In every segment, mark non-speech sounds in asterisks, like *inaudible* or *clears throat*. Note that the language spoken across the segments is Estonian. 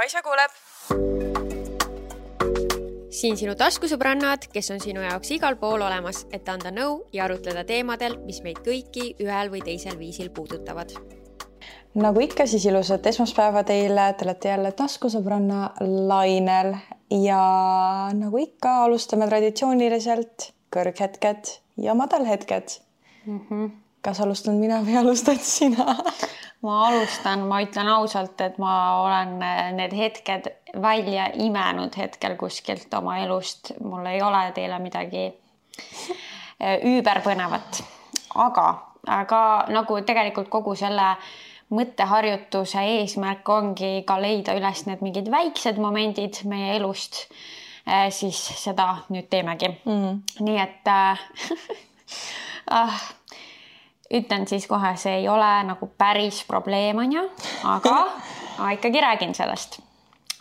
Kaisa kuuleb. siin sinu taskusõbrannad, kes on sinu jaoks igal pool olemas, et anda nõu ja arutleda teemadel, mis meid kõiki ühel või teisel viisil puudutavad. nagu ikka, siis ilusat esmaspäeva teile, te olete jälle taskusõbranna lainel ja nagu ikka, alustame traditsiooniliselt kõrghetked ja madalhetked mm. -hmm. kas alustan mina või alustad sina? *laughs* ma alustan, ma ütlen ausalt, et ma olen need hetked välja imenud hetkel kuskilt oma elust, mul ei ole teile midagi üüberpõnevat, aga, aga nagu tegelikult kogu selle mõtteharjutuse eesmärk ongi ka leida üles need mingid väiksed momendid meie elust, siis seda nüüd teemegi. Mm.. nii et äh, *laughs* ütlen siis kohe, see ei ole nagu päris probleem, on ju, aga *laughs* ma ikkagi räägin sellest.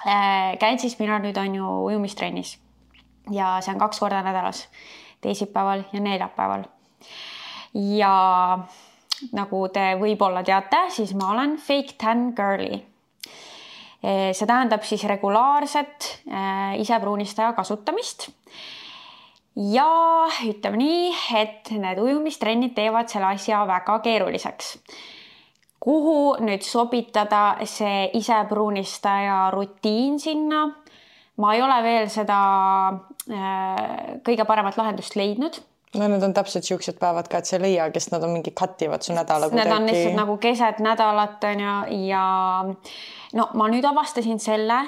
Äh, käin siis mina nüüd on ju ujumistrennis ja see on kaks korda nädalas, teisipäeval ja neljapäeval. ja nagu te võib-olla teate, siis ma olen fake tan girly. Äh, see tähendab siis regulaarset äh, isepruunistaja kasutamist ja ütleme nii, et need ujumistrennid teevad selle asja väga keeruliseks. kuhu nüüd sobitada see isepruunistaja rutiin sinna? ma ei ole veel seda äh, kõige paremat lahendust leidnud no need on täpselt siuksed päevad ka, et sa ei leia, kes nad on mingi cut ivad su nädala kuidagi. Need on lihtsalt nagu keset nädalat on ju ja no ma nüüd avastasin selle,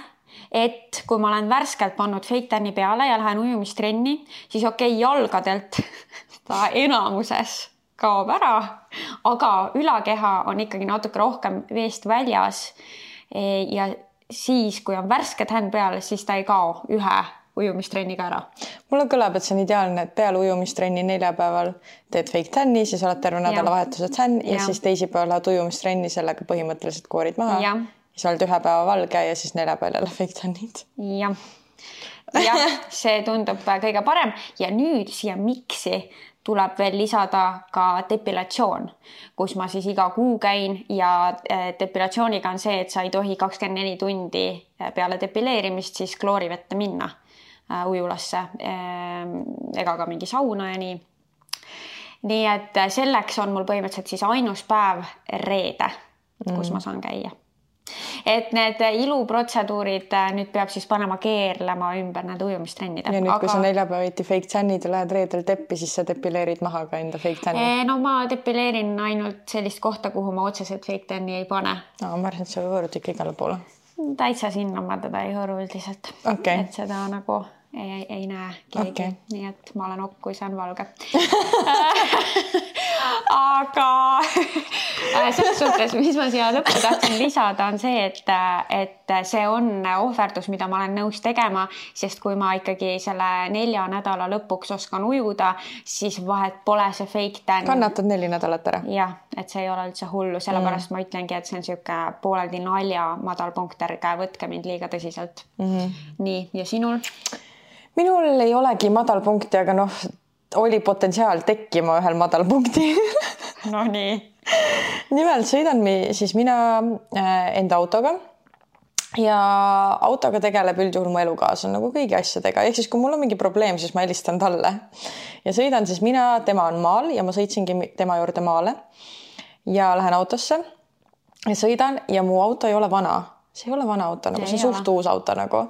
et kui ma olen värskelt pannud fake tan'i peale ja lähen ujumistrenni, siis okei okay,, jalgadelt *laughs* ta enamuses kaob ära, aga ülakeha on ikkagi natuke rohkem veest väljas. ja siis, kui on värske tänn peal, siis ta ei kao ühe ujumistrenniga ära. mulle kõlab, et see on ideaalne, et peale ujumistrenni neljapäeval teed fake tan'i, siis oled terve nädalavahetuse tänn ja. ja siis teisipäeval lähed ujumistrenni, sellega põhimõtteliselt koorid maha sa oled ühe päeva valge ja siis neljapäeval jälle fake tan'id. jah, jah, see tundub kõige parem ja nüüd siia miksi tuleb veel lisada ka depilatsioon, kus ma siis iga kuu käin ja eh, depilatsiooniga on see, et sa ei tohi kakskümmend neli tundi eh, peale depileerimist siis kloorivette minna äh, ujulasse äh, ega ka mingi sauna ja nii. nii et selleks on mul põhimõtteliselt siis ainus päev reede, kus mm. ma saan käia et need iluprotseduurid äh, nüüd peab siis panema keerlema ümber nende ujumistrennide. ja nüüd aga..., kui sa neljapäeviti fake tan'id ja lähed reedel teppi, siis sa depileerid maha ka enda fake tan'i? no ma depileerin ainult sellist kohta, kuhu ma otseselt fake tan'i ei pane. no ma arvan, et sa hõõrud ikka igale poole. täitsa sinna ma teda ei hõõru üldiselt okay.. et seda nagu ei, ei näe keegi okay., nii et ma olen okk, kui see on valge *laughs* aga äh, selles suhtes, mis ma siia lõppu tahtsin lisada, on see, et, et see on ohverdus, mida ma olen nõus tegema, sest kui ma ikkagi selle nelja nädala lõpuks oskan ujuda, siis vahet pole see fake tan. kannatad neli nädalat ära. jah, et see ei ole üldse hullu, sellepärast mm. ma ütlengi, et see on niisugune pooleldi nalja madalpunkt, ärge võtke mind liiga tõsiselt mm. -hmm. nii, ja sinul? Minul ei olegi madalpunkti, aga noh, oli potentsiaal tekkima ühel madalpunktil Nonii. nimelt sõidan mi, siis mina äh, enda autoga. Ja autoga tegeleb üldjuhul mu elukaaslane nagu kõigi asjadega, ehk siis kui mul on mingi probleem, siis ma helistan talle. Ja sõidan siis mina, tema on maal ja ma sõitsingi tema juurde maale. Ja lähen autosse. Ja sõidan ja mu auto ei ole vana, see ei ole vana auto, nagu see on suht uus auto nagu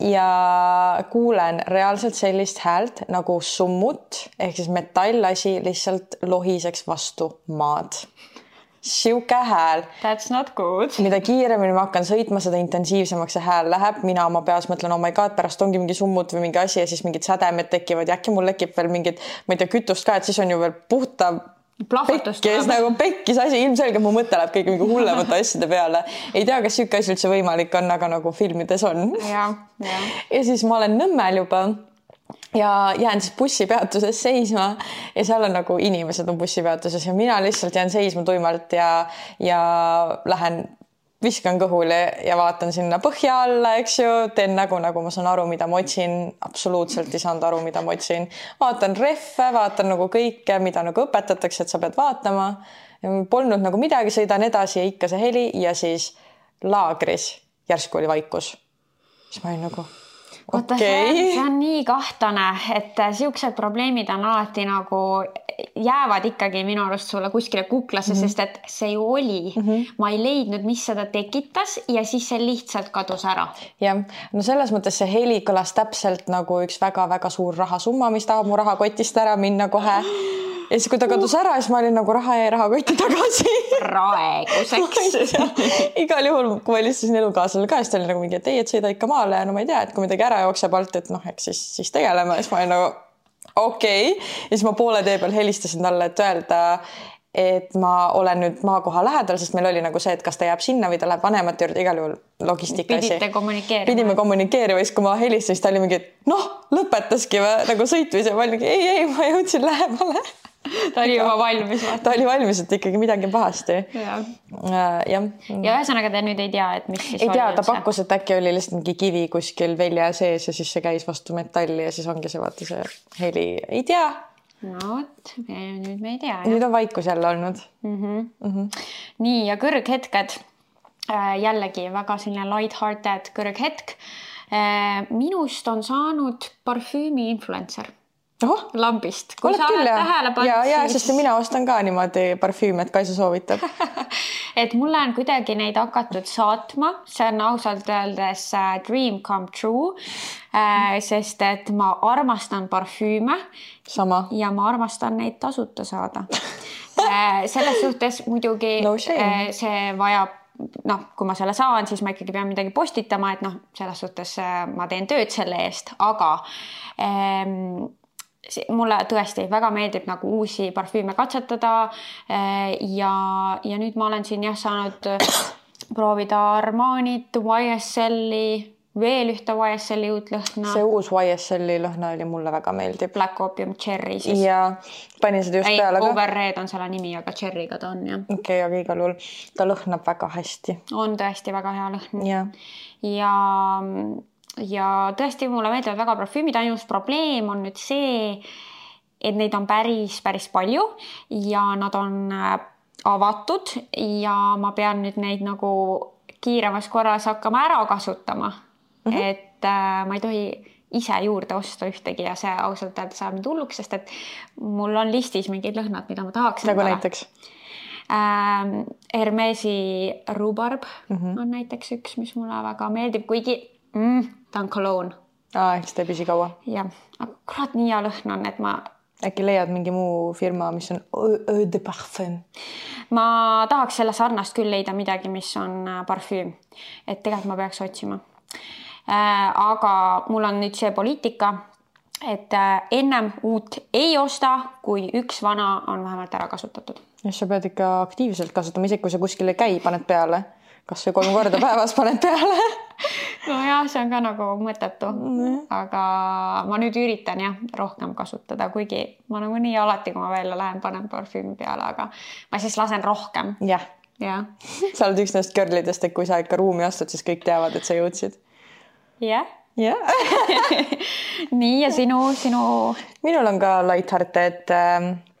ja kuulen reaalselt sellist häält nagu summut ehk siis metallasi lihtsalt lohiseks vastu maad. sihuke hääl. That's not good. mida kiiremini ma hakkan sõitma, seda intensiivsemaks see hääl läheb, mina oma peas mõtlen, oh my god, pärast ongi mingi summut või mingi asi ja siis mingid sädemed tekivad ja äkki mul tekib veel mingit, ma ei tea, kütust ka, et siis on ju veel puhta pekkis nagu pekkis asi, ilmselgelt mu mõte läheb kõige mingi hullemate *laughs* asjade peale. ei tea, kas niisugune asi üldse võimalik on, aga nagu filmides on. ja, ja. ja siis ma olen Nõmmel juba ja jään siis bussipeatuses seisma ja seal on nagu inimesed on bussipeatuses ja mina lihtsalt jään seisma tuimalt ja, ja lähen viskan kõhuli ja vaatan sinna põhja alla, eks ju, teen nägu, nagu ma saan aru, mida ma otsin. absoluutselt ei saanud aru, mida ma otsin. vaatan rehve, vaatan nagu kõike, mida nagu õpetatakse, et sa pead vaatama. Polnud nagu midagi, sõidan edasi ja ikka see heli ja siis laagris järsku oli vaikus. siis ma olin nagu vaata okay., see, see on nii kahtlane, et siuksed probleemid on alati nagu jäävad ikkagi minu arust sulle kuskile kuklasse mm, -hmm. sest et see ju oli mm, -hmm. ma ei leidnud, mis seda tekitas ja siis see lihtsalt kadus ära. jah, no selles mõttes see heli kõlas täpselt nagu üks väga-väga suur rahasumma, mis tahab mu rahakotist ära minna kohe *gasps* ja siis, kui ta kadus ära, siis ma olin nagu raha jäi rahakotti tagasi. Praeguseks. *laughs* Igal juhul, kui ma helistasin elukaaslasele ka, siis ta oli nagu mingi, et ei, et sõida ikka maale ja no ma ei tea, et kui midagi ära jookseb alt, et noh, eks siis, siis tegeleme, siis ma olin nagu okei. Okay. ja siis ma poole tee peal helistasin talle, et öelda, et ma olen nüüd maakoha lähedal, sest meil oli nagu see, et kas ta jääb sinna või ta läheb vanemate juurde, igal juhul logistika asi. pidime kommunikeerima, siis kui ma helistasin, siis ta oli mingi, et noh, lõpetaski või? Nagu sõitmise, ma olin mingi ei, ei, ma jõudsin lähemale ta oli juba valmis. ta oli valmis, et ikkagi midagi on pahasti. jah. ja ühesõnaga te nüüd ei tea, et mis siis ei tea, ta pakkus, et äkki oli lihtsalt mingi kivi kuskil välja sees ja siis see käis vastu metalli ja siis ongi see vaata see heli, ei tea. no vot, nüüd me ei tea. nüüd on vaikus jälle olnud mm. -hmm. Mm -hmm. nii ja kõrghetked äh, jällegi väga selline light-hearted kõrghetk. Äh, minust on saanud parfüümi influencer oh, lambist. oled küll jah? ja, ja siis... sest mina ostan ka niimoodi parfüüme, et Kaisa soovitab *laughs* et mulle on kuidagi neid hakatud saatma, see on ausalt öeldes uh, dream come true uh,. sest et ma armastan parfüüme. sama. ja ma armastan neid tasuta saada uh, *laughs* selles suhtes muidugi no uh, see vajab noh, kui ma selle saan, siis ma ikkagi pean midagi postitama, et noh, selles suhtes ma teen tööd selle eest, aga ähm, mulle tõesti väga meeldib nagu uusi parfüüme katsetada. Eh, ja, ja nüüd ma olen siin jah saanud *clears throat* proovida Armanit, YSL-i, veel ühte YSL-i uut lõhna. see uus YSL-i lõhna oli mulle väga meeldib. Black Opium Cherry siis. ja panin seda just Ei, peale ka. Overred on selle nimi, aga Cherry'ga ta on jah. okei okay,, aga igal juhul ta lõhnab väga hästi. on tõesti väga hea lõhn. ja, ja ja tõesti, mulle meeldivad väga parfüümid, ainus probleem on nüüd see, et neid on päris, päris palju ja nad on äh, avatud ja ma pean nüüd neid nagu kiiremas korras hakkama ära kasutama mm. -hmm. et äh, ma ei tohi ise juurde osta ühtegi ja see ausalt öeldes ajab mind hulluks, sest et mul on listis mingid lõhnad, mida ma tahaks. nagu näiteks ähm,? Hermesi rhubarb mm -hmm. on näiteks üks, mis mulle väga meeldib, kuigi mm, ta on cologne. aa, eks ta ei püsi kaua. jah, aga kurat, nii hea lõhn on, et ma. äkki leiad mingi muu firma, mis on Eau de Parfum? ma tahaks selle sarnast küll leida midagi, mis on äh, parfüüm, et tegelikult ma peaks otsima äh,. aga mul on nüüd see poliitika, et äh, ennem uut ei osta, kui üks vana on vähemalt ära kasutatud. jah, sa pead ikka aktiivselt kasutama, isegi kui sa kuskil ei käi, paned peale kasvõi kolm korda päevas paned peale *laughs* nojah, see on ka nagu mõttetu mm., aga ma nüüd üritan jah, rohkem kasutada, kuigi ma nagunii alati, kui ma välja lähen, panen parfüümi peale, aga ma siis lasen rohkem. jah jah. *laughs* sa oled üks nendest girl idest, et kui sa ikka ruumi astud, siis kõik teavad, et sa jõudsid. jah. jah. *laughs* nii ja sinu, sinu? minul on ka light-hearted äh, Äh,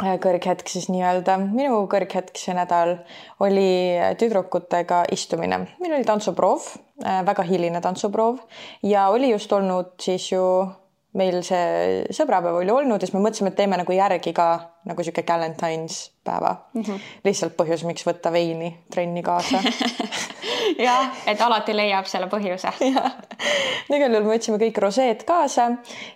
kõrghetk siis nii-öelda. minu kõrghetk see nädal oli tüdrukutega istumine. meil oli tantsuproov, äh, väga hiline tantsuproov ja oli just olnud siis ju meil see sõbrapäev oli olnud ja siis me mõtlesime, et teeme nagu järgi ka nagu sihuke Valentine's päeva mm. -hmm. lihtsalt põhjus, miks võtta veini trenni kaasa *laughs* jah, et alati leiab selle põhjuse. *laughs* igal juhul me võtsime kõik roseed kaasa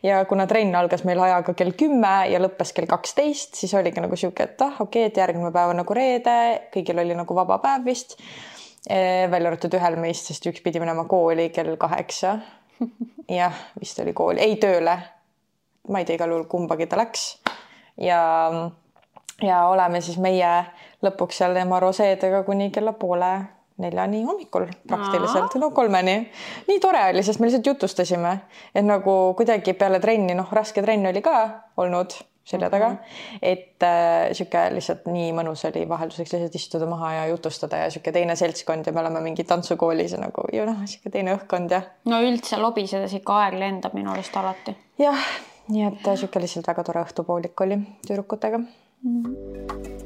ja kuna trenn algas meil ajaga kell kümme ja lõppes kell kaksteist, siis oligi nagu sihuke, et ah, okei okay,, et järgmine päev on nagu reede, kõigil oli nagu vaba päev vist. Eh, välja arvatud ühel meist, sest üks pidi minema kooli kell kaheksa jah, vist oli kooli, ei tööle. ma ei tea, igal juhul kumbagi ta läks. Ja, ja oleme siis meie lõpuks seal ema roseedega kuni kella poole neljani hommikul praktiliselt, no kolmeni. nii tore oli, sest me lihtsalt jutustasime, et nagu kuidagi peale trenni, noh, raske trenn oli ka olnud selja taga mm. -hmm. et äh, sihuke lihtsalt nii mõnus oli vahelduseks lihtsalt istuda maha ja jutustada ja sihuke teine seltskond ja me oleme mingi tantsukoolis ja nagu ju noh, sihuke teine õhkkond ja. no üldse lobisedes ikka aeg lendab minu arust alati. jah, nii et äh, sihuke lihtsalt väga tore õhtupoolik oli tüdrukutega mm. -hmm.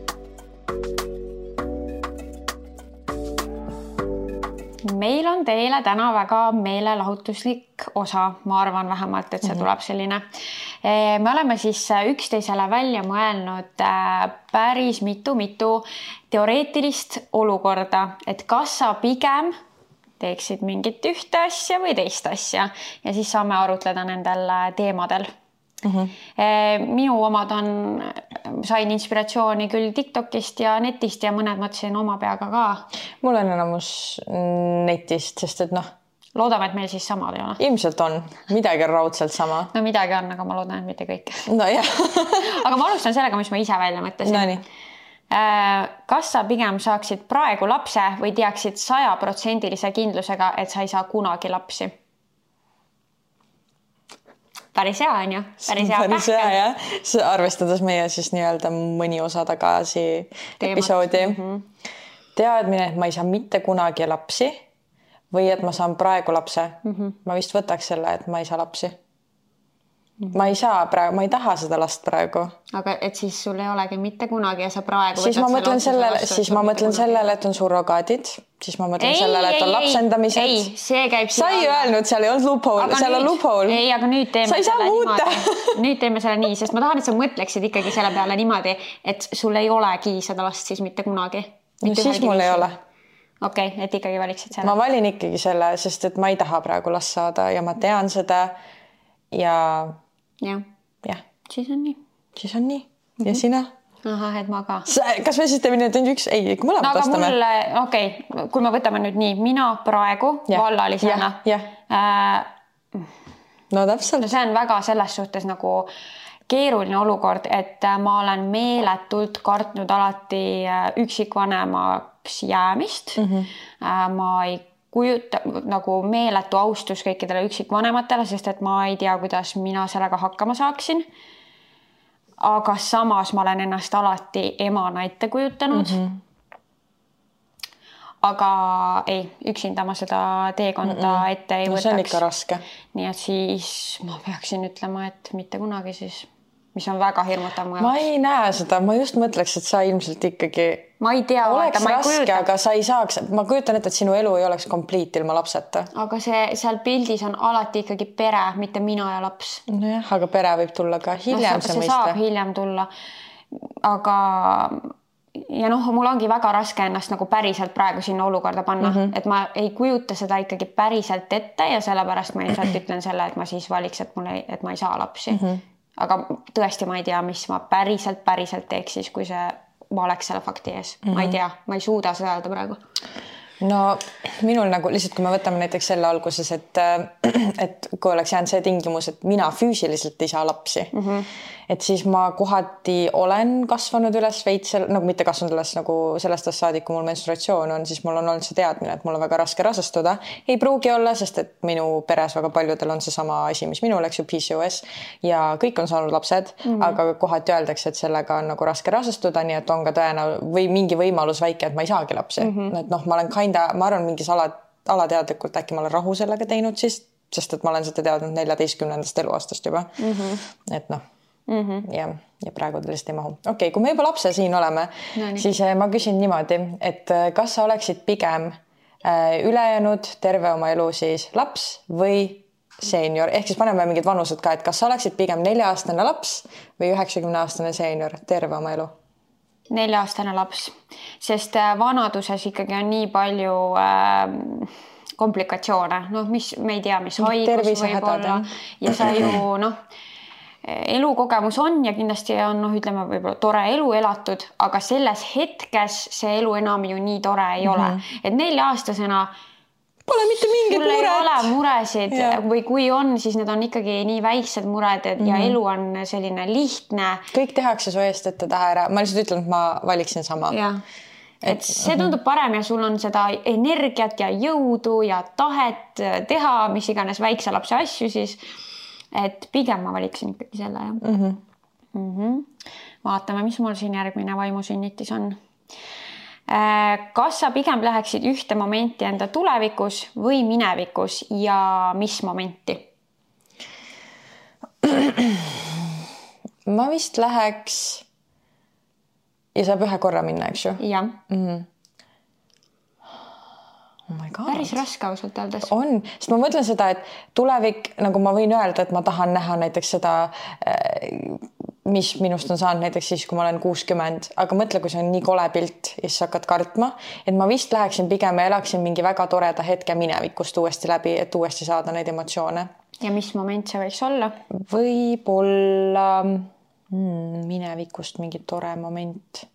Meil on teile täna väga meelelahutuslik osa, ma arvan vähemalt, et see Mhm. tuleb selline. me oleme siis üksteisele välja mõelnud äh, päris mitu-mitu teoreetilist olukorda, et kas sa pigem teeksid mingit ühte asja või teist asja ja siis saame arutleda nendel teemadel mm. -hmm. minu omad on, sain inspiratsiooni küll Tiktokist ja netist ja mõned mõtlesin oma peaga ka. mul on enamus netist, sest et noh, loodame, et meil siis samad ei ole. ilmselt on, midagi on raudselt sama. no midagi on, aga ma loodan, et mitte kõik. nojah *laughs* aga ma alustan sellega, mis ma ise välja mõtlesin. Nonii. kas sa pigem saaksid praegu lapse või teaksid sajaprotsendilise kindlusega, et sa ei saa kunagi lapsi? Päris hea on ju, päris hea. päris hea jah, arvestades meie siis nii-öelda mõni osa tagasi Teemat. episoodi mm. -hmm. teadmine, et ma ei saa mitte kunagi lapsi või et ma saan praegu lapse mm, -hmm. ma vist võtaks selle, et ma ei saa lapsi. Ma ei saa praegu, ma ei taha seda last praegu. aga et siis sul ei olegi mitte kunagi ja sa praegu. siis ma mõtlen sellele, siis ma mõtlen sellele, et on surrogaadid, siis ma mõtlen ei, sellele, et on lapsendamised. ei, see käib. sa ei öelnud, seal ei olnud loophole, seal on loophole. ei, aga nüüd teeme. sa ei saa muuta. *laughs* nüüd teeme selle nii, sest ma tahan, et sa mõtleksid ikkagi selle peale niimoodi, et sul ei olegi seda last siis mitte kunagi. no siis mul ei ole okei okay,, et ikkagi valiksid selle? ma valin ikkagi selle, sest et ma ei taha praegu last saada ja ma tean seda. ja. Jah jah. siis on nii. siis on nii ja sina? ahah, et ma ka. kas me siis teeme ainult üks, ei, ikka mõlemad no, vastame? okei okay,, kui me võtame nüüd nii, mina praegu ja, vallalisena. äh,. no täpselt. see on väga selles suhtes nagu keeruline olukord, et ma olen meeletult kartnud alati üksikvanemaks jäämist mm. -hmm. ma ei kujuta nagu meeletu austus kõikidele üksikvanematele, sest et ma ei tea, kuidas mina sellega hakkama saaksin. aga samas ma olen ennast alati emana ette kujutanud mm. -hmm aga ei, üksinda ma seda teekonda mm -mm. ette ei no, võtaks. see on ikka raske. nii et siis ma peaksin ütlema, et mitte kunagi siis, mis on väga hirmutav mu jaoks. ma ei näe seda, ma just mõtleks, et sa ilmselt ikkagi. ma ei tea. oleks ma raske, aga sa ei saaks, ma kujutan ette, et sinu elu ei oleks kompliit ilma lapseta. aga see seal pildis on alati ikkagi pere, mitte mina ja laps. nojah, aga pere võib tulla ka hiljem no,, see mõiste. saab hiljem tulla. aga ja noh, mul ongi väga raske ennast nagu päriselt praegu sinna olukorda panna mm, -hmm. et ma ei kujuta seda ikkagi päriselt ette ja sellepärast ma lihtsalt ütlen selle, et ma siis valiks, et mul ei, et ma ei saa lapsi mm. -hmm. Aga tõesti, ma ei tea, mis ma päriselt, päriselt teeks siis, kui see, ma oleks selle fakti ees mm, -hmm. ma ei tea, ma ei suuda seda öelda praegu no minul nagu lihtsalt, kui me võtame näiteks selle alguses, et, *clears throat* et kui oleks jäänud see tingimus, et mina füüsiliselt ei saa lapsi mm, -hmm. Et siis ma kohati olen kasvanud üles veits, nagu mitte kasvanud üles nagu sellest ajast saadik, kui mul menstruatsioon on, siis mul on olnud see teadmine, et mul on väga raske rasestuda. ei pruugi olla, sest et minu peres väga paljudel on seesama asi, mis minul, eks ju, PCOS ja kõik on saanud lapsed mm, -hmm. aga kohati öeldakse, et sellega on nagu raske rasestuda, nii et on ka tõenäoliselt või mingi võimalus väike, et ma ei saagi lapsi mm, -hmm. et noh, ma olen kinda, ma arvan, mingis ala, alateadlikult äkki ma olen rahu sellega teinud siis, sest et ma olen seda teadnud neljateistkümnendast eluaastast juba mm. -hmm. et noh mm -hmm. ja, ja praegu ta lihtsalt ei mahu. okei okay,, kui me juba lapse siin oleme no,, siis ma küsin niimoodi, et kas sa oleksid pigem äh, ülejäänud terve oma elu siis laps või seenior, ehk siis paneme mingid vanused ka, et kas sa oleksid pigem nelja-aastane laps või üheksakümne-aastane seenior terve oma elu? Nelja-aastane laps, sest vanaduses ikkagi on nii palju äh, komplikatsioone, noh, mis me ei tea, mis haigus võib olla. ja sa ju noh, elukogemus on ja kindlasti on noh, ütleme võib-olla tore elu elatud, aga selles hetkes see elu enam ju nii tore ei mm -hmm. ole, et nelja-aastasena Pole mitte mingit muret. ei ole muresid ja. või kui on, siis need on ikkagi nii väiksed mured, et mm -hmm. ja elu on selline lihtne. kõik tehakse su eest ette-taha ära, ma lihtsalt ütlen, et ma valiksin sama. jah et see tundub parem ja sul on seda energiat ja jõudu ja tahet teha mis iganes väikse lapse asju siis. Et pigem ma valiksin ikkagi selle jah mm. -hmm. Mm -hmm. vaatame, mis mul siin järgmine vaimusünnitis on. kas sa pigem läheksid ühte momenti enda tulevikus või minevikus ja mis momenti? *clears throat* ma vist läheks ja saab ühe korra minna, eks ju? jah mm. -hmm. Oh päris raske ausalt öeldes. on, sest ma mõtlen seda, et tulevik, nagu ma võin öelda, et ma tahan näha näiteks seda, mis minust on saanud näiteks siis, kui ma olen kuuskümmend, aga mõtle, kui see on nii kole pilt ja siis hakkad kartma, et ma vist läheksin pigem ja elaksin mingi väga toreda hetke minevikust uuesti läbi, et uuesti saada neid emotsioone. ja mis moment see võiks olla? võib-olla hmm, minevikust mingi tore moment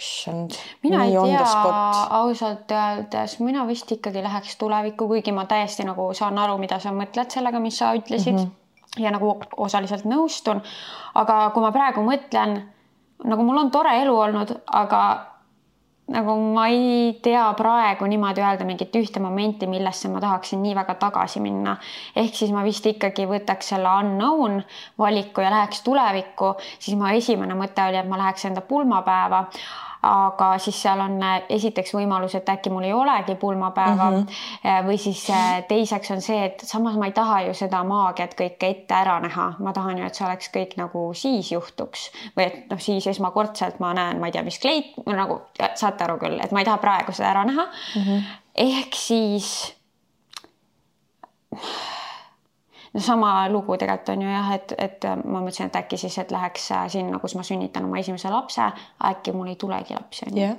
issand. mina ei tea, ausalt öeldes, mina vist ikkagi läheks tulevikku, kuigi ma täiesti nagu saan aru, mida sa mõtled sellega, mis sa ütlesid mm. -hmm. ja nagu osaliselt nõustun. aga kui ma praegu mõtlen, nagu mul on tore elu olnud, aga nagu ma ei tea praegu niimoodi öelda mingit ühte momenti, millesse ma tahaksin nii väga tagasi minna. ehk siis ma vist ikkagi võtaks selle unknown valiku ja läheks tulevikku, siis mu esimene mõte oli, et ma läheks enda pulmapäeva aga siis seal on äh, esiteks võimalus, et äkki mul ei olegi pulmapäeva mm -hmm. või siis äh, teiseks on see, et samas ma ei taha ju seda maagiat kõike ette ära näha, ma tahan ju, et see oleks kõik nagu siis juhtuks või et noh, siis esmakordselt ma näen, ma ei tea, mis kleit nagu saate aru küll, et ma ei taha praegu seda ära näha mm. -hmm. ehk siis no sama lugu tegelikult on ju jah, et, et ma mõtlesin, et äkki siis, et läheks äh, sinna, kus ma sünnitan oma esimese lapse, äkki mul ei tulegi lapsi on ju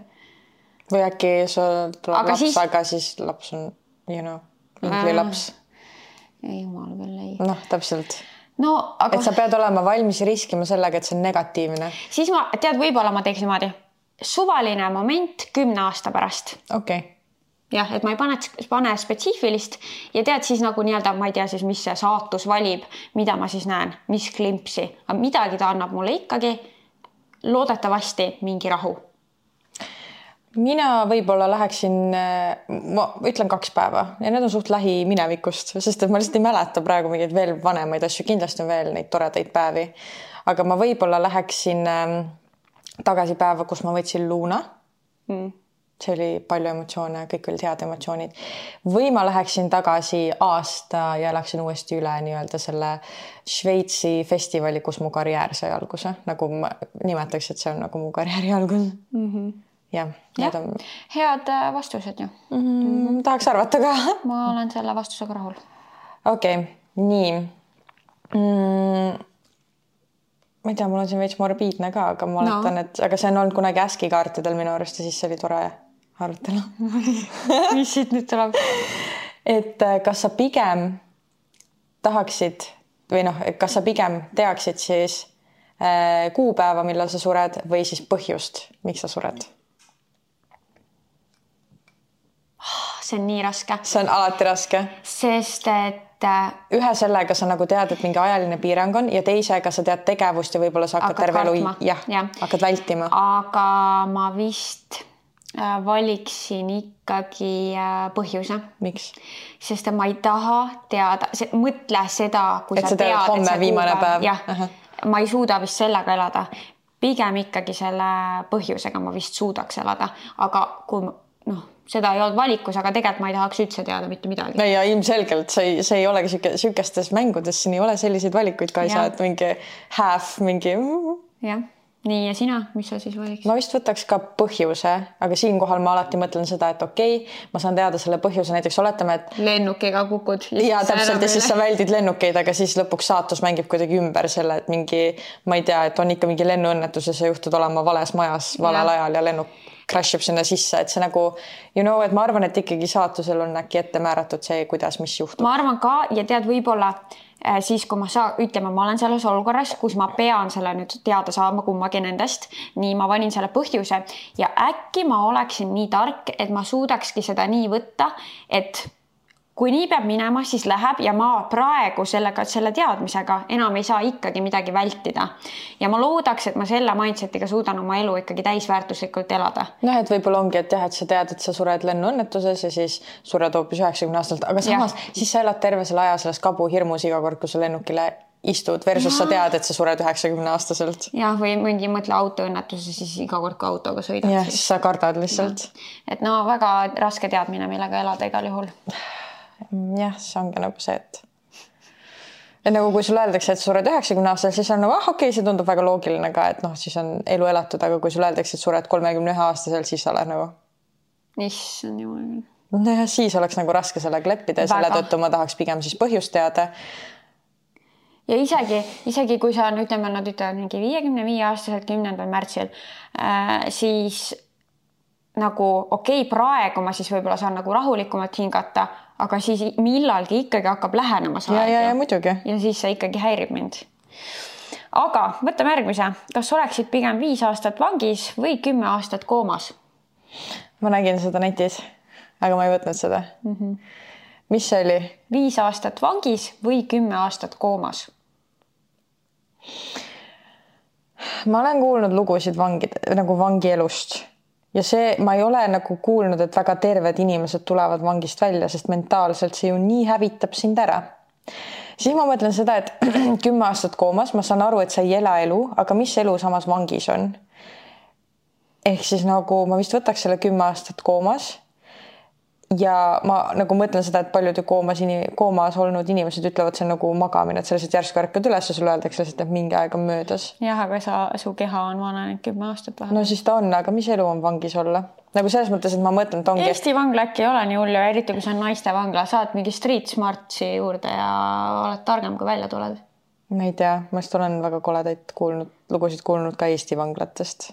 või äkki sul tuleb aga laps siis..., aga siis laps on, you know, ingli laps. ei, jumal küll ei. noh, täpselt no aga. et sa pead olema valmis riskima sellega, et see on negatiivne. siis ma, tead, võib-olla ma teeks niimoodi, suvaline moment kümne aasta pärast. okei okay jah, et ma ei pane, pane spetsiifilist ja tead siis nagu nii-öelda, ma ei tea siis, mis see saatus valib, mida ma siis näen, mis klimpsi, aga midagi ta annab mulle ikkagi. loodetavasti mingi rahu. mina võib-olla läheksin, ma ütlen kaks päeva ja need on suht lähiminevikust, sest et ma lihtsalt ei mäleta praegu mingeid veel vanemaid asju, kindlasti on veel neid toredaid päevi. aga ma võib-olla läheksin ähm, tagasi päeva, kus ma võtsin luuna mm see oli palju emotsioone, kõik olid head emotsioonid. või ma läheksin tagasi aasta ja elaksin uuesti üle nii-öelda selle Šveitsi festivali, kus mu karjäär sai alguse, nagu ma nimetaks, et see on nagu mu karjääri algus mm. -hmm jah, need on. head äh, vastused ju mm. -hmm. tahaks arvata ka *laughs* ma olen selle vastusega rahul. okei okay,, nii mm ma ei tea, mul on siin veits morbiidne ka, aga ma oletan no., et aga see on olnud kunagi ASCII kaartidel minu arust ja siis see oli tore arutelu *laughs* mis siit nüüd tuleb? et äh, kas sa pigem tahaksid või noh, kas sa pigem teaksid siis äh, kuupäeva, millal sa sured või siis põhjust, miks sa sured? see on nii raske. see on alati raske. sest et äh, ühe sellega sa nagu tead, et mingi ajaline piirang on ja teisega sa tead tegevust ja võib-olla sa hakkad, hakkad terve elu jah ja., hakkad vältima. aga ma vist valiksin ikkagi äh, põhjuse. miks? sest ma ei taha teada, mõtle seda, kui et sa tead, et homme viimane päev. jah, ma ei suuda vist sellega elada. pigem ikkagi selle põhjusega ma vist suudaks elada, aga kui noh, seda ei olnud valikus, aga tegelikult ma ei tahaks üldse teada mitte midagi. no ja ilmselgelt see ei, see ei olegi sihuke, sihukestes mängudes siin ei ole selliseid valikuid ka ei saa, et mingi half mingi. jah nii ja sina, mis sa siis valiksid? ma vist võtaks ka põhjuse, aga siinkohal ma alati mõtlen seda, et okei okay,, ma saan teada selle põhjuse, näiteks oletame, et. lennukiga kukud. ja täpselt ja siis sa väldid lennukeid, aga siis lõpuks saatus mängib kuidagi ümber selle, et mingi, ma ei tea, et on ikka mingi lennuõnnetus ja sa juhtud olema vales majas valel ja. ajal ja lennuk crash ib sinna sisse, et see nagu you know, et ma arvan, et ikkagi saatusel on äkki ette määratud see, kuidas, mis juhtub. ma arvan ka ja tead, võib-olla siis kui ma saa-, ütleme, ma olen selles olukorras, kus ma pean selle nüüd teada saama kummagi nendest, nii ma valin selle põhjuse. Ja äkki ma oleksin nii tark, et ma suudakski seda nii võtta, et kui nii peab minema, siis läheb ja ma praegu sellega, selle teadmisega enam ei saa ikkagi midagi vältida. ja ma loodaks, et ma selle mindset'iga suudan oma elu ikkagi täisväärtuslikult elada. noh, et võib-olla ongi, et jah, et sa tead, et sa sured lennuõnnetuses ja siis sured hoopis üheksakümne aastaselt, aga samas ja. siis sa elad terve selle aja selles kabuhirmus iga kord, kui sa lennukile istud versus ja. sa tead, et sa sured üheksakümne aastaselt. jah, või mingi mõtle autoõnnetuse, siis iga kord, kui autoga sõidad. jah, siis sa kardad lihtsalt. et no väga raske teadmine, millega elada igal juhul jah, see ongi nagu see, et nagu kui sulle öeldakse, et sured üheksakümne aastaselt, siis on nagu ah, okei okay,, see tundub väga loogiline ka, et noh, siis on elu elatud, aga kui sulle öeldakse, et sured kolmekümne ühe aastaselt, siis sa oled nagu. issand jumal küll. nojah, siis oleks nagu raske sellega leppida ja selle tõttu ma tahaks pigem siis põhjust teada. ja isegi, isegi kui sa on, ütleme, nad ütlevad mingi viiekümne viie aastaselt kümnendal märtsil äh,, siis nagu okei okay,, praegu ma siis võib-olla saan nagu rahulikumalt hingata aga siis millalgi ikkagi hakkab lähenema see aeg. ja, ja, ja muidugi. ja siis see ikkagi häirib mind. aga võtame järgmise, kas oleksid pigem viis aastat vangis või kümme aastat koomas? ma nägin seda netis, aga ma ei võtnud seda mm. -hmm. mis see oli? viis aastat vangis või kümme aastat koomas? ma olen kuulnud lugusid vangide nagu vangielust ja see, ma ei ole nagu kuulnud, et väga terved inimesed tulevad vangist välja, sest mentaalselt see ju nii hävitab sind ära. siis ma mõtlen seda, et *clears throat* kümme aastat koomas, ma saan aru, et sa ei ela elu, aga mis elu samas vangis on? ehk siis nagu ma vist võtaks selle kümme aastat koomas ja ma nagu mõtlen seda, et paljud ju koomas, koomas olnud inimesed ütlevad, see on nagu magamine, et sa lihtsalt järsku ärkad üles ja sulle öeldakse lihtsalt, et mingi aeg on möödas. jah, aga sa, su keha on vananenud kümme aastat vähemalt. no siis ta on, aga mis elu on vangis olla? nagu selles mõttes, et ma mõtlen, et ongi. Eesti vangla äkki ei ole nii hull ja eriti kui see on naiste vangla, saad mingi street smart'i juurde ja oled targem, kui välja tuled. ma ei tea, ma just olen väga koledaid kuulnud, lugusid kuulnud ka Eesti vanglatest.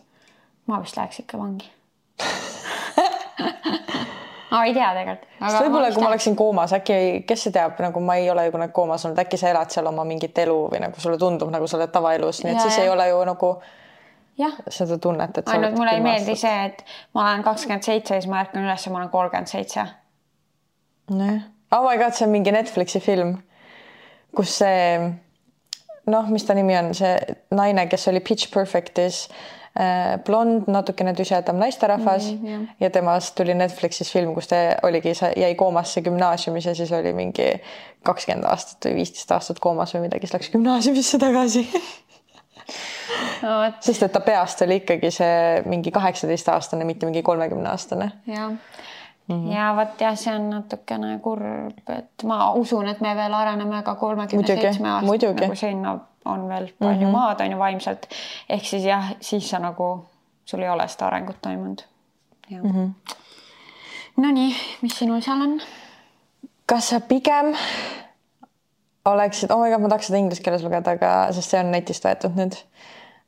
ma vist läheks ikka vangi *laughs* ma ei tea tegelikult. sest võib-olla, kui ma oleksin koomas, äkki, kes see teab, nagu ma ei ole ju kunagi koomas olnud, äkki sa elad seal oma mingit elu või nagu sulle tundub, nagu sa oled tavaelus, nii et ja, siis ja. ei ole ju nagu jah. seda tunnet, et. ainult mulle ei meeldi see, et ma olen kakskümmend seitse ja siis ma ärkan üles ja ma olen kolmkümmend seitse. nojah, oh my god, see on mingi Netflixi film, kus see noh, mis ta nimi on, see naine, kes oli Pitch Perfectis blond, natukene tüsedam naisterahvas mm, yeah. ja temast tuli Netflixis film, kus ta oligi, jäi koomasse gümnaasiumis ja siis oli mingi kakskümmend aastat või viisteist aastat koomas või midagi, siis läks gümnaasiumisse tagasi no,. sest et ta peast oli ikkagi see mingi kaheksateistaastane, mitte mingi kolmekümneaastane. jah Mm -hmm. ja vot jah, see on natukene kurb, et ma usun, et me veel areneme ka kolmekümne seitsme aastat nagu sinna on veel palju mm -hmm. maad, on ju, vaimselt. ehk siis jah, siis sa nagu, sul ei ole seda arengut toimunud. Mm -hmm. Nonii, mis sinul seal on? kas sa pigem oleksid, oh my god, ma tahaks seda inglise keeles lugeda, aga, sest see on netist võetud nüüd.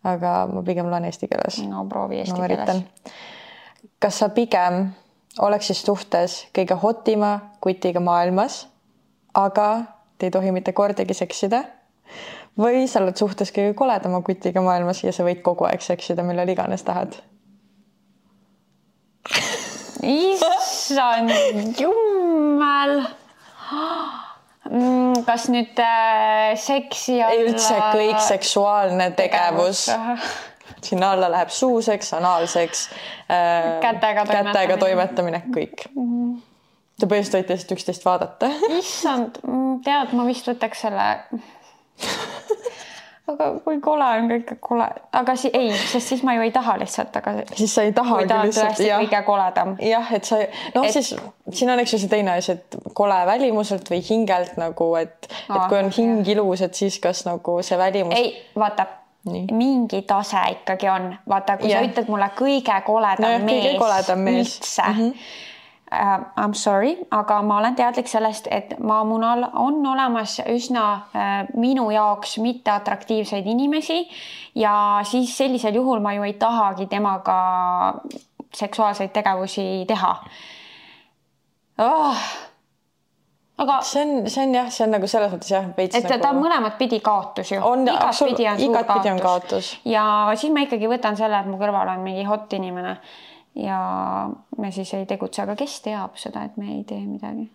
aga ma pigem loen eesti keeles. no proovi eesti keeles. kas sa pigem oleksid suhtes kõige hotima kutiga maailmas, aga te ei tohi mitte kordagi seksida või sa oled suhtes kõige koledama kutiga maailmas ja sa võid kogu aeg seksida, millal iganes tahad. issand jummel. Mm, kas nüüd äh, seksi alla? üldse kõik seksuaalne tegevus, tegevus. sinna alla läheb suuseks, anaalseks äh,, kätega toimetamine, kätega toimetamine, kõik mm. -hmm. Te põhimõtteliselt võite lihtsalt üksteist vaadata. issand, mm, tead, ma vist võtaks selle aga kui kole on kõik kole, aga si ei, sest siis ma ju ei taha lihtsalt, aga. siis sa ei tahagi lihtsalt. kõige koledam. jah, et sa, noh et... siis siin on, eks ju see teine asi, et kole välimuselt või hingelt nagu, et, et kui on hing jah. ilus, et siis kas nagu see välimus. ei, vaata. Nii. mingi tase ikkagi on, vaata, kui ja. sa ütled mulle kõige koledam no, mees, kõige koledam mees üldse mm. -hmm uh, I m sorry, aga ma olen teadlik sellest, et maamunal on olemas üsna uh, minu jaoks mitteatraktiivseid inimesi ja siis sellisel juhul ma ju ei tahagi temaga seksuaalseid tegevusi teha oh aga see on, see on jah, see on nagu selles mõttes jah, veits et nagu... ta on mõlemat pidi kaotus ju. igatpidi on, igat on kaotus. ja siis ma ikkagi võtan selle, et mu kõrval on mingi hot inimene ja me siis ei tegutse, aga kes teab seda, et me ei tee midagi?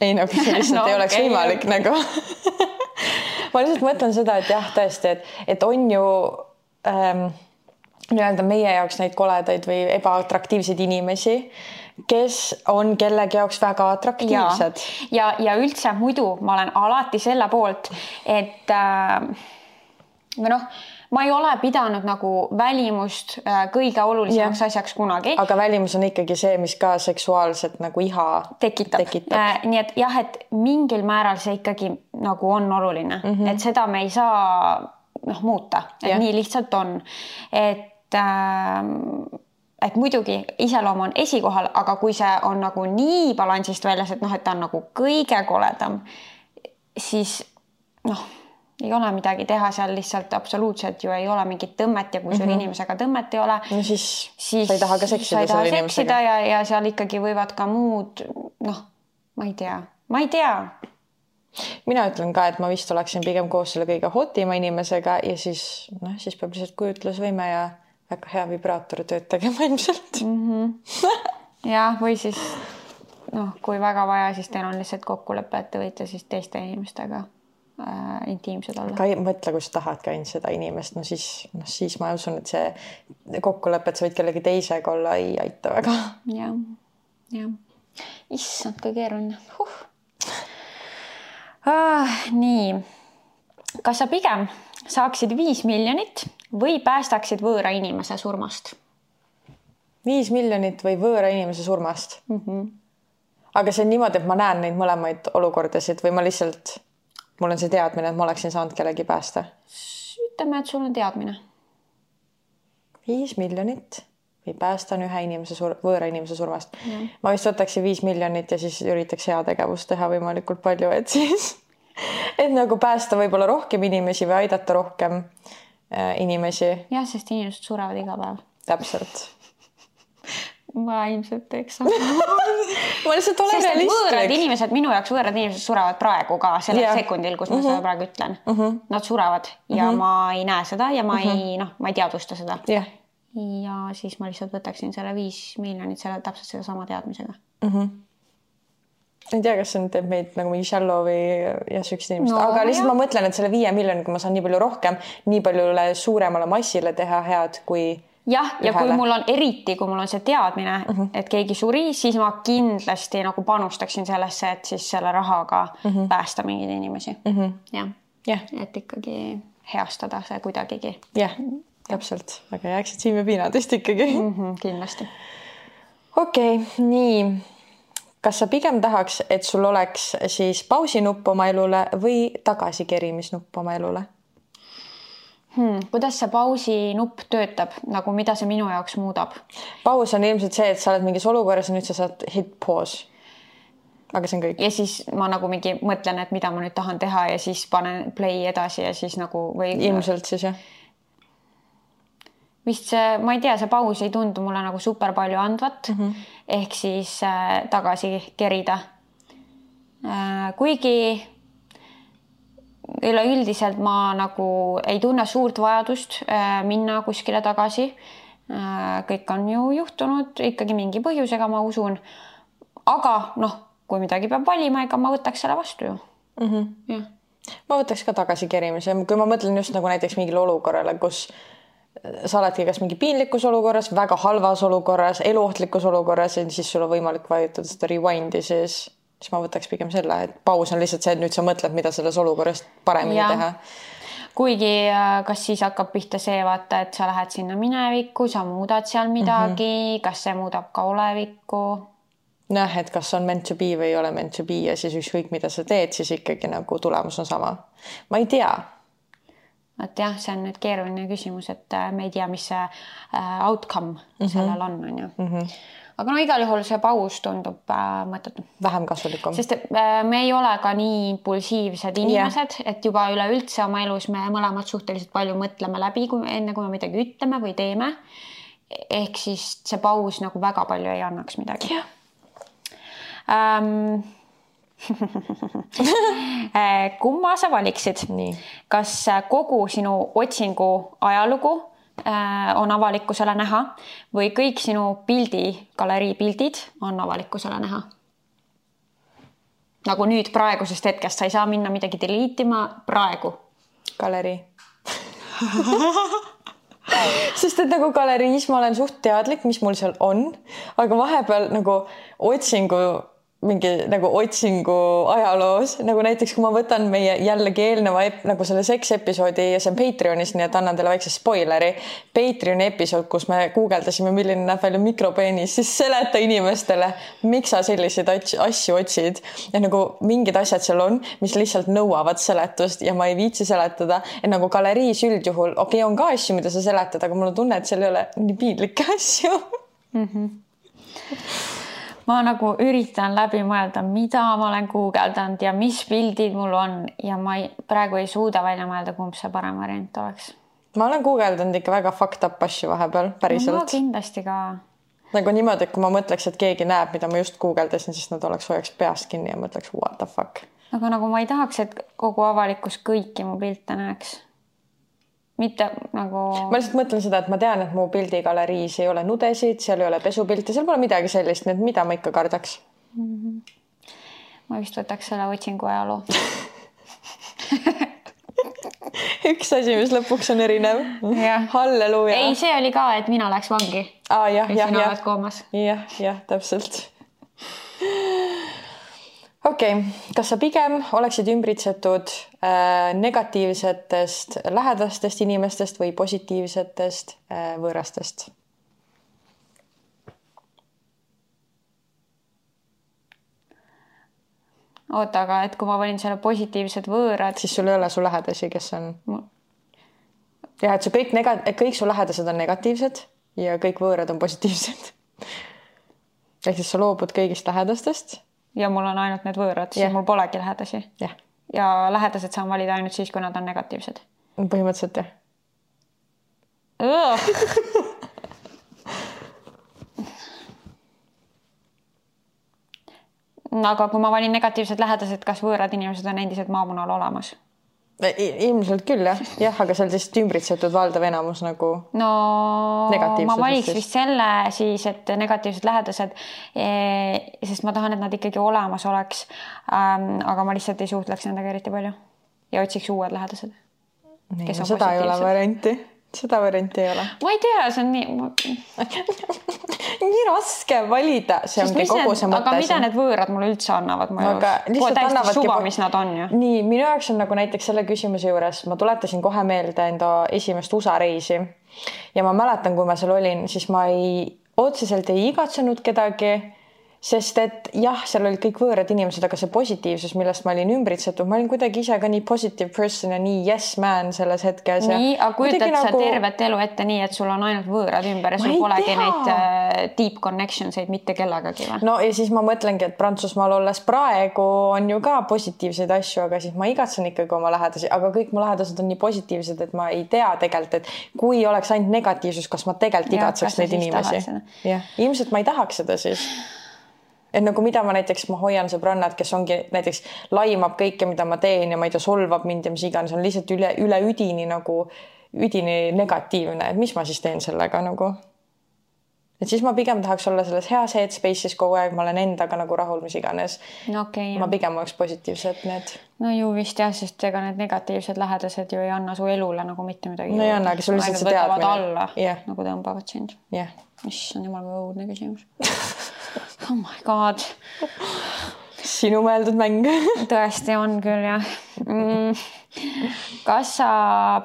ei nagu see lihtsalt *laughs* no, ei oleks okay. võimalik nagu *laughs* ma lihtsalt mõtlen seda, et jah, tõesti, et, et on ju ähm, nii-öelda meie jaoks neid koledaid või ebaatraktiivseid inimesi, kes on kellegi jaoks väga atraktiivsed. ja, ja, ja üldse muidu ma olen alati selle poolt, et äh, või noh ma ei ole pidanud nagu välimust äh, kõige olulisemaks asjaks kunagi. aga välimus on ikkagi see, mis ka seksuaalset nagu iha tekitab, tekitab.. Äh, nii et jah, et mingil määral see ikkagi nagu on oluline mm, -hmm. et seda me ei saa noh muuta, et ja. nii lihtsalt on, et äh, et muidugi iseloom on esikohal, aga kui see on nagu nii balansist väljas, et noh, et ta on nagu kõige koledam, siis noh ei ole midagi teha, seal lihtsalt absoluutselt ju ei ole mingit tõmmet ja kui sul mm -hmm. inimesega tõmmet ei ole. no siis, siis sa ei taha ka seksida selle inimesega. ja, ja seal ikkagi võivad ka muud noh, ma ei tea, ma ei tea. mina ütlen ka, et ma vist oleksin pigem koos selle kõige hotima inimesega ja siis noh, siis peab lihtsalt kujutlusvõime ja väga hea vibraator tööd tegema ilmselt mm. -hmm. *laughs* jah, või siis noh, kui väga vaja, siis teil on lihtsalt kokkulepe, et te võite siis teiste inimestega äh, intiimsed olla. aga mõtle, kui sa tahadki ainult seda inimest, no siis, noh siis ma usun, et see kokkulepe, et sa võid kellegi teisega olla, ei aita väga ja,. jah, jah. issand, kui keeruline huh.. Ah, nii, kas sa pigem saaksid viis miljonit või päästaksid võõra inimese surmast? viis miljonit või võõra inimese surmast mm? -hmm. aga see on niimoodi, et ma näen neid mõlemaid olukordasid või ma lihtsalt mul on see teadmine, et ma oleksin saanud kellegi päästa. ütleme, et sul on teadmine. viis miljonit või päästan ühe inimese sur-, võõra inimese surmast. ma vist võtaksin viis miljonit ja siis üritaks heategevust teha võimalikult palju, et siis, *laughs* et nagu päästa võib-olla rohkem inimesi või aidata rohkem äh, inimesi. jah, sest inimesed surevad iga päev. täpselt ma ilmselt teeks sama *laughs* ma lihtsalt olen realistlik. võõrad inimesed, minu jaoks võõrad inimesed surevad praegu ka sellel yeah. sekundil, kus ma mm -hmm. seda praegu ütlen mm. -hmm. Nad surevad ja mm -hmm. ma ei näe seda ja ma mm -hmm. ei noh, ma ei teadvusta seda yeah.. ja siis ma lihtsalt võtaksin selle viis miljonit selle täpselt sedasama teadmisega mm. -hmm ei tea, kas see nüüd teeb meid nagu mingi shallow või jah, siuksed inimesed no,, aga lihtsalt jah. ma mõtlen, et selle viie miljoniga ma saan nii palju rohkem, nii paljule suuremale massile teha head, kui jah, ja kui mul on eriti, kui mul on see teadmine mm, -hmm. et keegi suri, siis ma kindlasti nagu panustaksin sellesse, et siis selle rahaga mm -hmm. päästa mingeid inimesi -hmm.. jah et ikkagi heastada see kuidagigi. jah, täpselt, aga jääksid silmapiinadest ikkagi mm. -hmm, kindlasti. okei okay,, nii. kas sa pigem tahaks, et sul oleks siis pausinupp oma elule või tagasikerimisnupp oma elule? Hmm,. kuidas see pausi nupp töötab, nagu mida see minu jaoks muudab? paus on ilmselt see, et sa oled mingis olukorras ja nüüd sa saad hit pause. aga see on kõik. ja siis ma nagu mingi mõtlen, et mida ma nüüd tahan teha ja siis panen play edasi ja siis nagu või. ilmselt siis jah vist see, ma ei tea, see paus ei tundu mulle nagu super palju andvat mm. -hmm. ehk siis äh, tagasi kerida äh,. kuigi üleüldiselt ma nagu ei tunne suurt vajadust äh, minna kuskile tagasi. Äh, kõik on ju juhtunud ikkagi mingi põhjusega, ma usun. aga noh, kui midagi peab valima, ega ma võtaks selle vastu ju mm. -hmm. jah. ma võtaks ka tagasikerimise, kui ma mõtlen just nagu näiteks mingile olukorrale, kus sa oledki kas mingi piinlikus olukorras, väga halvas olukorras, eluohtlikus olukorras ja siis sul on võimalik vajutada seda rewind'i, siis siis ma võtaks pigem selle, et paus on lihtsalt see, et nüüd sa mõtled, mida selles olukorras paremini ja. teha. kuigi äh, kas siis hakkab pihta see vaata, et sa lähed sinna minevikku, sa muudad seal midagi mm, -hmm. kas see muudab ka olevikku? nojah, et kas on meant to be või ei ole meant to be ja siis ükskõik, mida sa teed, siis ikkagi nagu tulemus on sama. ma ei tea vot jah, see on nüüd keeruline küsimus, et äh, me ei tea, mis see äh, outcome mm -hmm. sellel on, on ju. Mhm aga no igal juhul see paus tundub äh, mõttetu. vähem kasulikum. sest äh, me ei ole ka nii impulsiivsed inimesed yeah., et juba üleüldse oma elus me mõlemad suhteliselt palju mõtleme läbi, kui enne kui me midagi ütleme või teeme. ehk siis see paus nagu väga palju ei annaks midagi yeah.. Ähm, *laughs* kumma sa valiksid? kas kogu sinu otsingu ajalugu Äh, on avalikkusele näha või kõik sinu pildi, galerii pildid on avalikkusele näha? nagu nüüd praegusest hetkest, sa ei saa minna midagi delete ima praegu. galerii *laughs* sest et nagu galeriis ma olen suht teadlik, mis mul seal on, aga vahepeal nagu otsingu mingi nagu otsingu ajaloos, nagu näiteks kui ma võtan meie jällegi eelneva nagu selle seks episoodi ja see on Patreonis, nii et annan teile väikse spoileri. Patreoni episood, kus me guugeldasime, milline näeb välja mikropeenis, siis seleta inimestele, miks sa selliseid asju otsid. ja nagu mingid asjad seal on, mis lihtsalt nõuavad seletust ja ma ei viitsi seletada, et nagu galeriis üldjuhul, okei okay,, on ka asju, mida sa seletad, aga mul on tunne, et seal ei ole nii piinlikke asju mm. -hmm ma nagu üritan läbi mõelda, mida ma olen guugeldanud ja mis pildid mul on ja ma ei, praegu ei suuda välja mõelda, kumb see parem variant oleks. ma olen guugeldanud ikka väga fucked up asju vahepeal, päriselt no,. kindlasti ka. nagu niimoodi, et kui ma mõtleks, et keegi näeb, mida ma just guugeldasin, siis nad oleks hoiaks peast kinni ja mõtleks what the fuck. aga nagu ma ei tahaks, et kogu avalikkus kõiki mu pilte näeks mitte nagu. ma lihtsalt mõtlen seda, et ma tean, et mu pildigaleriis ei ole nudesid, seal ei ole pesupilte, seal pole midagi sellist, nii et mida ma ikka kardaks mm. -hmm. ma vist võtaks selle otsingu ajaloo *laughs* üks asi, mis lõpuks on erinev. halleluuja. ei, see oli ka, et mina läks vangi. aa jah, jah, jah. jah, jah, täpselt okei okay., kas sa pigem oleksid ümbritsetud äh, negatiivsetest lähedastest inimestest või positiivsetest äh, võõrastest? oota, aga et kui ma valin selle positiivsed võõrad. siis sul ei ole su lähedasi, kes on ma...? jah, et su kõik nega-, kõik su lähedased on negatiivsed ja kõik võõrad on positiivsed. *laughs* ehk siis sa loobud kõigist lähedastest ja mul on ainult need võõrad, siis yeah. mul polegi lähedasi yeah.. ja lähedased saan valida ainult siis, kui nad on negatiivsed. põhimõtteliselt jah *laughs* aga kui ma valin negatiivsed lähedased, kas võõrad inimesed on endiselt maamunal olemas? Ilmselt küll jah, jah, aga seal lihtsalt ümbritsetud valdav enamus nagu. no ma valiks vist selle siis, et negatiivsed lähedased eh,. sest ma tahan, et nad ikkagi olemas oleks ähm,. aga ma lihtsalt ei suhtleks nendega eriti palju ja otsiks uued lähedased. seda ei ole varianti seda varianti ei ole. ma ei tea, see on nii ma... nii raske valida, see ongi kogu see mõte. aga mida need võõrad mulle üldse annavad mu elus? Pole täiesti suva, mis nad on ju. nii, minu jaoks on nagu näiteks selle küsimuse juures, ma tuletasin kohe meelde enda esimest USA reisi ja ma mäletan, kui ma seal olin, siis ma ei, otseselt ei igatsenud kedagi sest et jah, seal olid kõik võõrad inimesed, aga see positiivsus, millest ma olin ümbritsetud, ma olin kuidagi ise ka nii positive person ja nii yes man selles hetkes. nii, aga kujutad sa nagu... tervet elu ette nii, et sul on ainult võõrad ümber ja sul polegi tea. neid uh, deep connections eid mitte kellegagi või? no ja siis ma mõtlengi, et Prantsusmaal olles praegu on ju ka positiivseid asju, aga siis ma igatsen ikkagi oma lähedasi, aga kõik mu lähedased on nii positiivsed, et ma ei tea tegelikult, et kui oleks ainult negatiivsus, kas ma tegelikult igatseks neid inimesi. jah, ilmselt ma ei tahaks seda siis et nagu mida ma näiteks, ma hoian sõbrannat, kes ongi näiteks laimab kõike, mida ma teen ja ma ei tea, solvab mind ja mis iganes, on lihtsalt üle, üle üdini nagu üdini negatiivne, et mis ma siis teen sellega nagu. et siis ma pigem tahaks olla selles heas headspace'is kogu aeg, ma olen endaga nagu rahul, mis iganes no,. Okay, ma pigem oleks positiivsed need. no ju vist jah, sest ega need negatiivsed lähedased ju ei anna su elule nagu mitte midagi. no ei annagi, sul lihtsalt see teadmine. alla yeah. nagu tõmbavad sind. jah yeah.. issand jumal, kui õudne küsimus *laughs* *laughs* oh my god. sinu mõeldud mäng tõesti on küll jah mm.. kas sa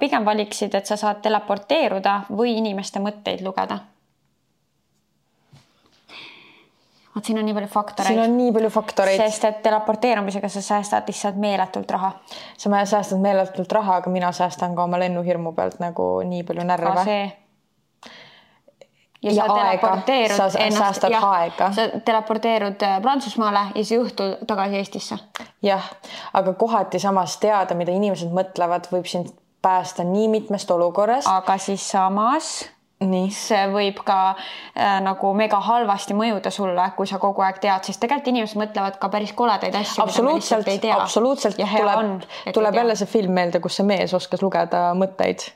pigem valiksid, et sa saad teleporteeruda või inimeste mõtteid lugeda? vot siin on nii palju faktoreid. siin on nii palju faktoreid. sest et teleporteerumisega sa säästad lihtsalt meeletult raha. sa säästad meeletult raha, aga mina säästan ka oma lennuhirmu pealt nagu nii palju närve. ka see ja, ja sa teleporteerud sa, ennast, jah, sa teleporteerud äh, Prantsusmaale ja siis õhtul tagasi Eestisse. jah, aga kohati samas teada, mida inimesed mõtlevad, võib sind päästa nii mitmest olukorrast. aga siis samas nii. see võib ka äh, nagu mega halvasti mõjuda sulle, kui sa kogu aeg tead, sest tegelikult inimesed mõtlevad ka päris koledaid asju. absoluutselt, absoluutselt tuleb, tuleb jälle see film meelde, kus see mees oskas lugeda mõtteid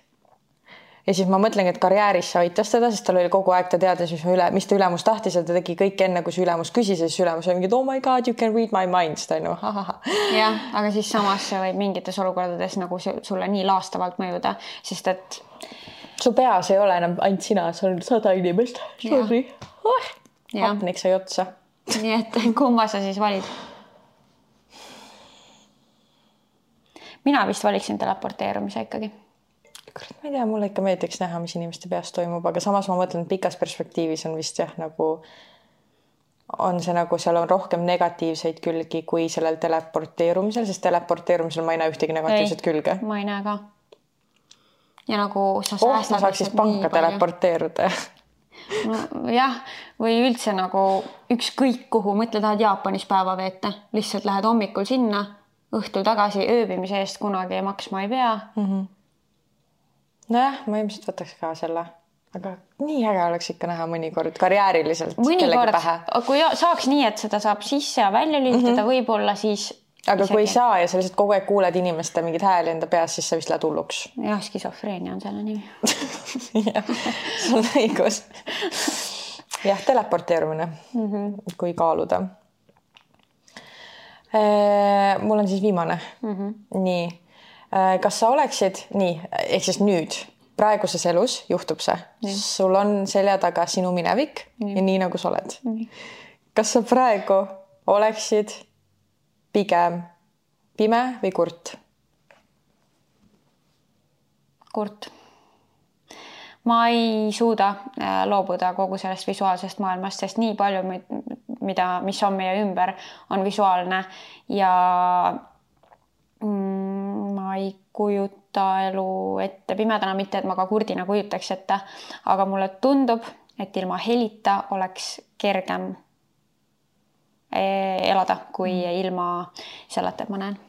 ja siis ma mõtlengi, et karjääris see aitas teda, sest tal oli kogu aeg, ta teadis, mis üle, mis ta ülemus tahtis ja ta tegi kõik enne, kui see ülemus küsis ja siis ülemus oli mingi, oh my god, you can read my mind, ta on ju. jah, aga siis samas see võib mingites olukordades nagu sulle nii laastavalt mõjuda, sest et. su peas ei ole enam ainult sina, sul on sada inimest. Sorry oh,. hapnik sai otsa nii et kumma sa siis valid? mina vist valiksin teleporteerumise ikkagi. Kurat, ma ei tea, mulle ikka meeldiks näha, mis inimeste peas toimub, aga samas ma mõtlen, et pikas perspektiivis on vist jah, nagu on see nagu seal on rohkem negatiivseid külgi kui sellel teleporteerumisel, sest teleporteerumisel ma ei näe ühtegi negatiivset ei, külge. ma ei näe ka. ja nagu sa oh, ma saaks siis panka teleporteeruda jah, või üldse nagu ükskõik kuhu, mõtle, tahad Jaapanis päeva veeta, lihtsalt lähed hommikul sinna, õhtul tagasi, ööbimise eest kunagi maksma ei pea mm. -hmm. Nojah, ma ilmselt võtaks ka selle, aga nii äge oleks ikka näha mõnikord karjääriliselt. mõnikord, kui saaks nii, et seda saab sisse ja välja lülitada mm -hmm. võib-olla siis aga isegi. kui ei saa ja sa lihtsalt kogu aeg kuuled inimeste mingeid hääli enda peas, siis sa vist lähed hulluks. jah, skisofreenia on selle nimi *laughs* jah, sul on õigus. jah, teleporteerumine mm, -hmm. kui kaaluda Äh, mul on siis viimane mm. -hmm. nii, kas sa oleksid nii, ehk siis nüüd praeguses elus juhtub see, sul on selja taga sinu minevik nii. ja nii nagu sa oled. kas sa praegu oleksid pigem pime või kurt? kurt ma ei suuda äh, loobuda kogu sellest visuaalsest maailmast, sest nii palju, mida, mis on meie ümber, on visuaalne ja mm, ei kujuta elu ette pimedana, mitte et ma ka kurdina kujutaks ette, aga mulle tundub, et ilma helita oleks kergem eh, elada, kui mm. ilma selleta, et ma näen.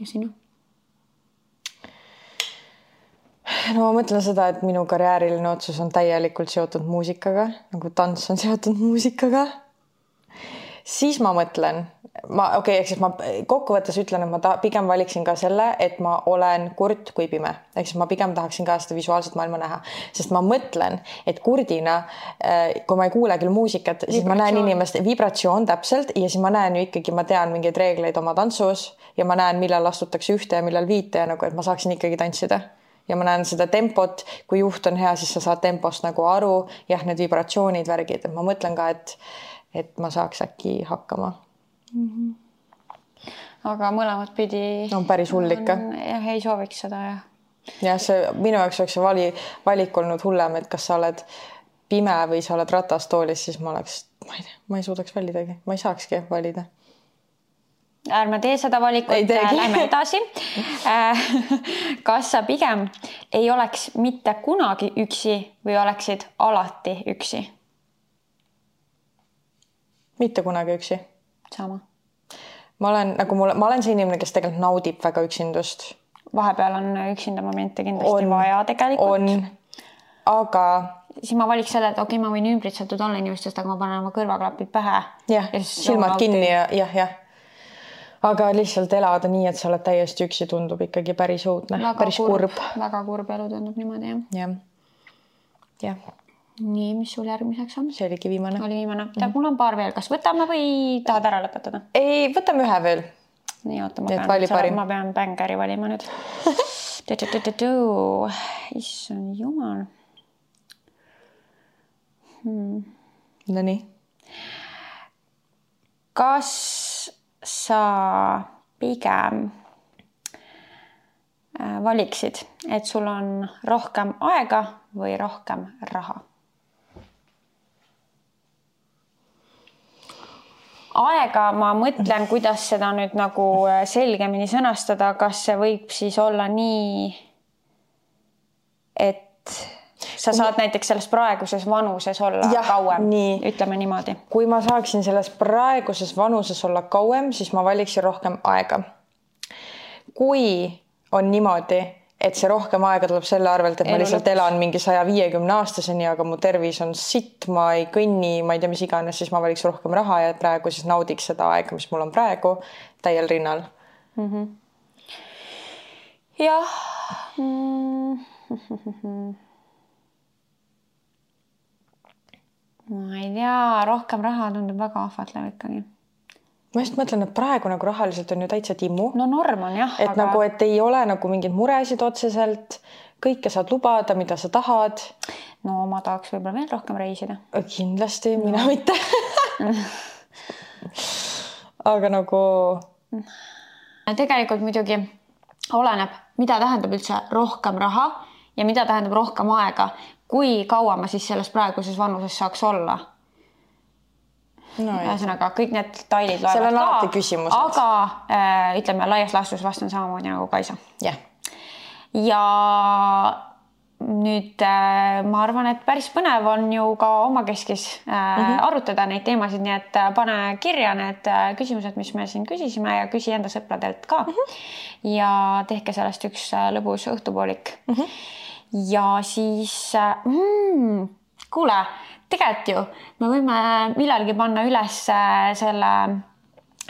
ja sinu? no ma mõtlen seda, et minu karjääriline otsus on täielikult seotud muusikaga, nagu tants on seotud muusikaga. siis ma mõtlen, ma okei okay,, ehk siis ma kokkuvõttes ütlen, et ma ta, pigem valiksin ka selle, et ma olen kurt kui pime, ehk siis ma pigem tahaksin ka seda visuaalset maailma näha, sest ma mõtlen, et kurdina, äh, kui ma ei kuule küll muusikat, siis ma näen inimest, vibratsioon täpselt ja siis ma näen ju ikkagi, ma tean mingeid reegleid oma tantsus ja ma näen, millal astutakse ühte ja millal viite ja nagu, et ma saaksin ikkagi tantsida. Ja ma näen seda tempot, kui juht on hea, siis sa saad tempost nagu aru, jah, need vibratsioonid, värgid, et ma mõtlen ka, et, et ma saaks äkki hakkama mm. -hmm. aga mõlemat pidi. on päris hull ikka. jah, ei sooviks seda jah. jah, see minu jaoks oleks see vali, valik olnud hullem, et kas sa oled pime või sa oled ratastoolis, siis ma oleks, ma ei tea, ma ei suudaks validagi, ma ei saakski valida ärme tee seda valikut, lähme edasi. *laughs* Kas sa pigem ei oleks mitte kunagi üksi või oleksid alati üksi? mitte kunagi üksi. Sama. ma olen nagu mul, ma olen see inimene, kes tegelikult naudib väga üksindust. vahepeal on üksinda momente kindlasti on, vaja tegelikult. on, aga siis ma valiks selle, et okei okay,, ma võin ümbritsetud olla inimestest, aga ma panen oma kõrvaklapid pähe. jah, silmad kinni ja jah, jah aga lihtsalt elada nii, et sa oled täiesti üksi, tundub ikkagi päris õudne, päris kurb, kurb.. väga kurb elu tundub niimoodi jah. jah, jah. Nii, mis sul järgmiseks on? see oligi viimane. oli viimane, mm -hmm., mul on paar veel, kas võtame või tahad ära lõpetada? ei, võtame ühe veel. nii, oota, ma pean, ma pean bängari valima nüüd *laughs* issand jumal hmm.. Nonii. kas sa pigem äh, valiksid, et sul on rohkem aega või rohkem raha? Aega ma mõtlen, kuidas seda nüüd nagu äh, selgemini sõnastada, kas see võib siis olla nii, et sa saad näiteks selles praeguses vanuses olla ja, kauem, ütleme niimoodi. kui ma saaksin selles praeguses vanuses olla kauem, siis ma valiksin rohkem aega. kui on niimoodi, et see rohkem aega tuleb selle arvelt, et Elu ma lihtsalt lõpus. elan mingi saja viiekümne aastaseni, aga mu tervis on sitt, ma ei kõnni, ma ei tea, mis iganes, siis ma valiks rohkem raha ja praegu siis naudiks seda aega, mis mul on praegu täiel rinnal mm. -hmm. jah mm. *laughs* ma ei tea, rohkem raha tundub väga ahvatlev ikkagi. Ma just mõtlen, et praegu nagu rahaliselt on ju täitsa timmu. no norm on jah. et aga... nagu, et ei ole nagu mingeid muresid otseselt. kõike saad lubada, mida sa tahad. no ma tahaks võib-olla veel rohkem reisida. kindlasti, mina mitte *laughs* aga nagu. tegelikult muidugi oleneb, mida tähendab üldse rohkem raha ja mida tähendab rohkem aega, kui kaua ma siis selles praeguses vanuses saaks olla no, ühesõnaga kõik need detailid loevad ka, aga äh, ütleme laias laastus vastan samamoodi nagu Kaisa. jah yeah ja nüüd äh, ma arvan, et päris põnev on ju ka omakeskis äh, mm -hmm. arutada neid teemasid, nii et äh, pane kirja need äh, küsimused, mis me siin küsisime ja küsi enda sõpradelt ka mm. -hmm. ja tehke sellest üks äh, lõbus õhtupoolik mm. -hmm. ja siis äh, mm, kuule, tegelikult ju me võime millalgi panna üles äh, selle,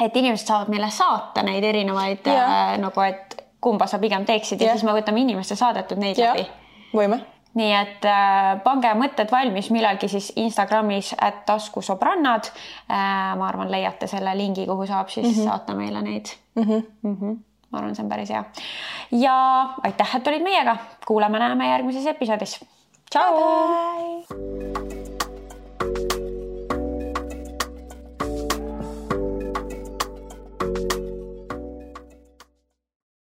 et inimesed saavad meile saata neid erinevaid äh, nagu, et kumba sa pigem teeksid ja, ja siis me võtame inimeste saadetud neid ja, läbi. võime. nii et äh, pange mõtted valmis millalgi siis Instagramis, et taskusõbrannad äh,. ma arvan, leiate selle lingi, kuhu saab siis mm -hmm. saata meile neid mm. -hmm. Mm -hmm. ma arvan, see on päris hea. ja aitäh, et olid meiega, kuulame-näeme järgmises episoodis. tšau.